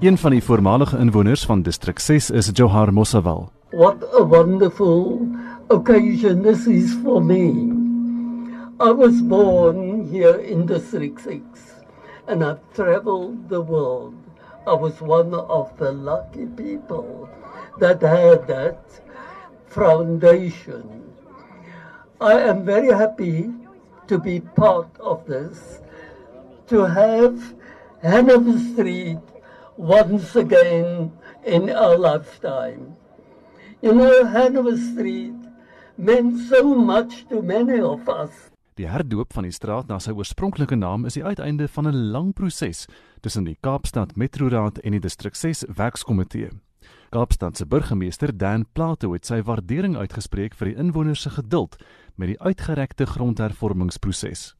Een van die voormalige inwoners van distrik 6 is Johar Mosawal. What a wonderful occasion this is for me. I was born here in District 6 and I've traveled the world. I was one of the lucky people that had that foundation. I am very happy to be part of this, to have Hanover Street once again in our lifetime. You know, Hanover Street meant so much to many of us. Die herdoop van die straat na sy oorspronklike naam is die uiteinde van 'n lang proses tussen die Kaapstad Metroraad en die Distrik 6 Werkskomitee. Kaapstad se burgemeester Dan Plato het sy waardering uitgespreek vir die inwoners se geduld met die uitgerekte grondhervormingsproses.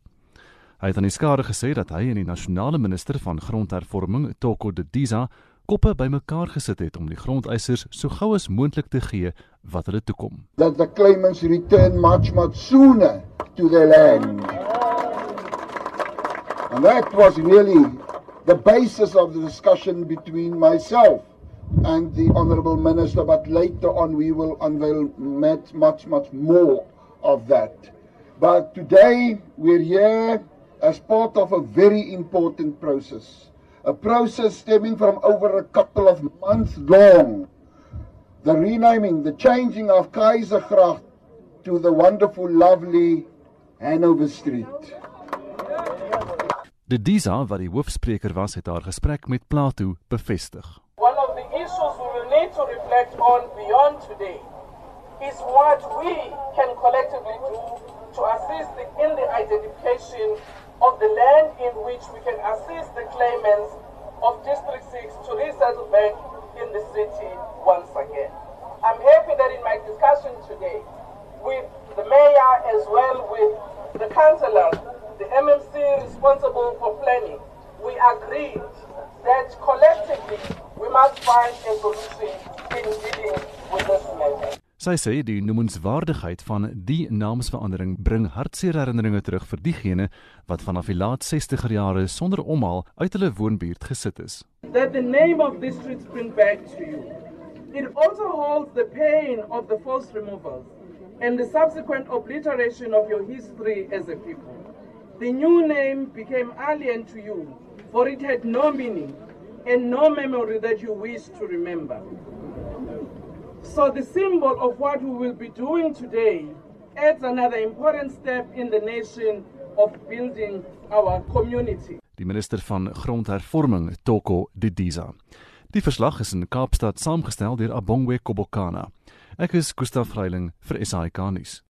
Hy het aan die skare gesê dat hy en die nasionale minister van grondhervorming, Toko Didiza, koppe bymekaar gesit het om die grondeisers so gou as moontlik te gee wat hulle toekom. That the claimants return much much sooner to their land. And that was really the basis of the discussion between myself and the honorable minister but later on we will unveil much much much more of that. But today we're here as part of a very important process. A process stemming from over a couple of months long. The renaming, the changing of Kaisergracht to the wonderful, lovely Hanover Street. De Disa wat die hoofspreker was, het haar gesprek met Plato bevestig. One of the issues we will need to reflect on beyond today is what we can collectively do to assist in the identification of the land in which we can assist the claimants of District 6 to resettle back in the city once again. I'm happy that in my discussion today with the mayor as well with the councillor, the MMC responsible for planning, we agreed that collectively we must find a solution in dealing with this matter. Sy sê die noemenswaardigheid van die naamsverandering bring hartseer herinneringe terug vir diegene wat vanaf die laat 60er jare sonder omhaal uit hulle woonbuurt gesit is. That the name of this street bring back to you. It also holds the pain of the forced removals and the subsequent obliteration of your history as a people. The new name became alien to you, for it had no meaning and no memory that you wish to remember. So the symbol of what we will be doing today adds another important step in the nation of building our community. Die minister van grondhervorming, Toko Didiza. Die verslag is in Kaapstad saamgestel deur Abongwe Kobokana. Ek is Gustaf Greiling vir SAK nuus.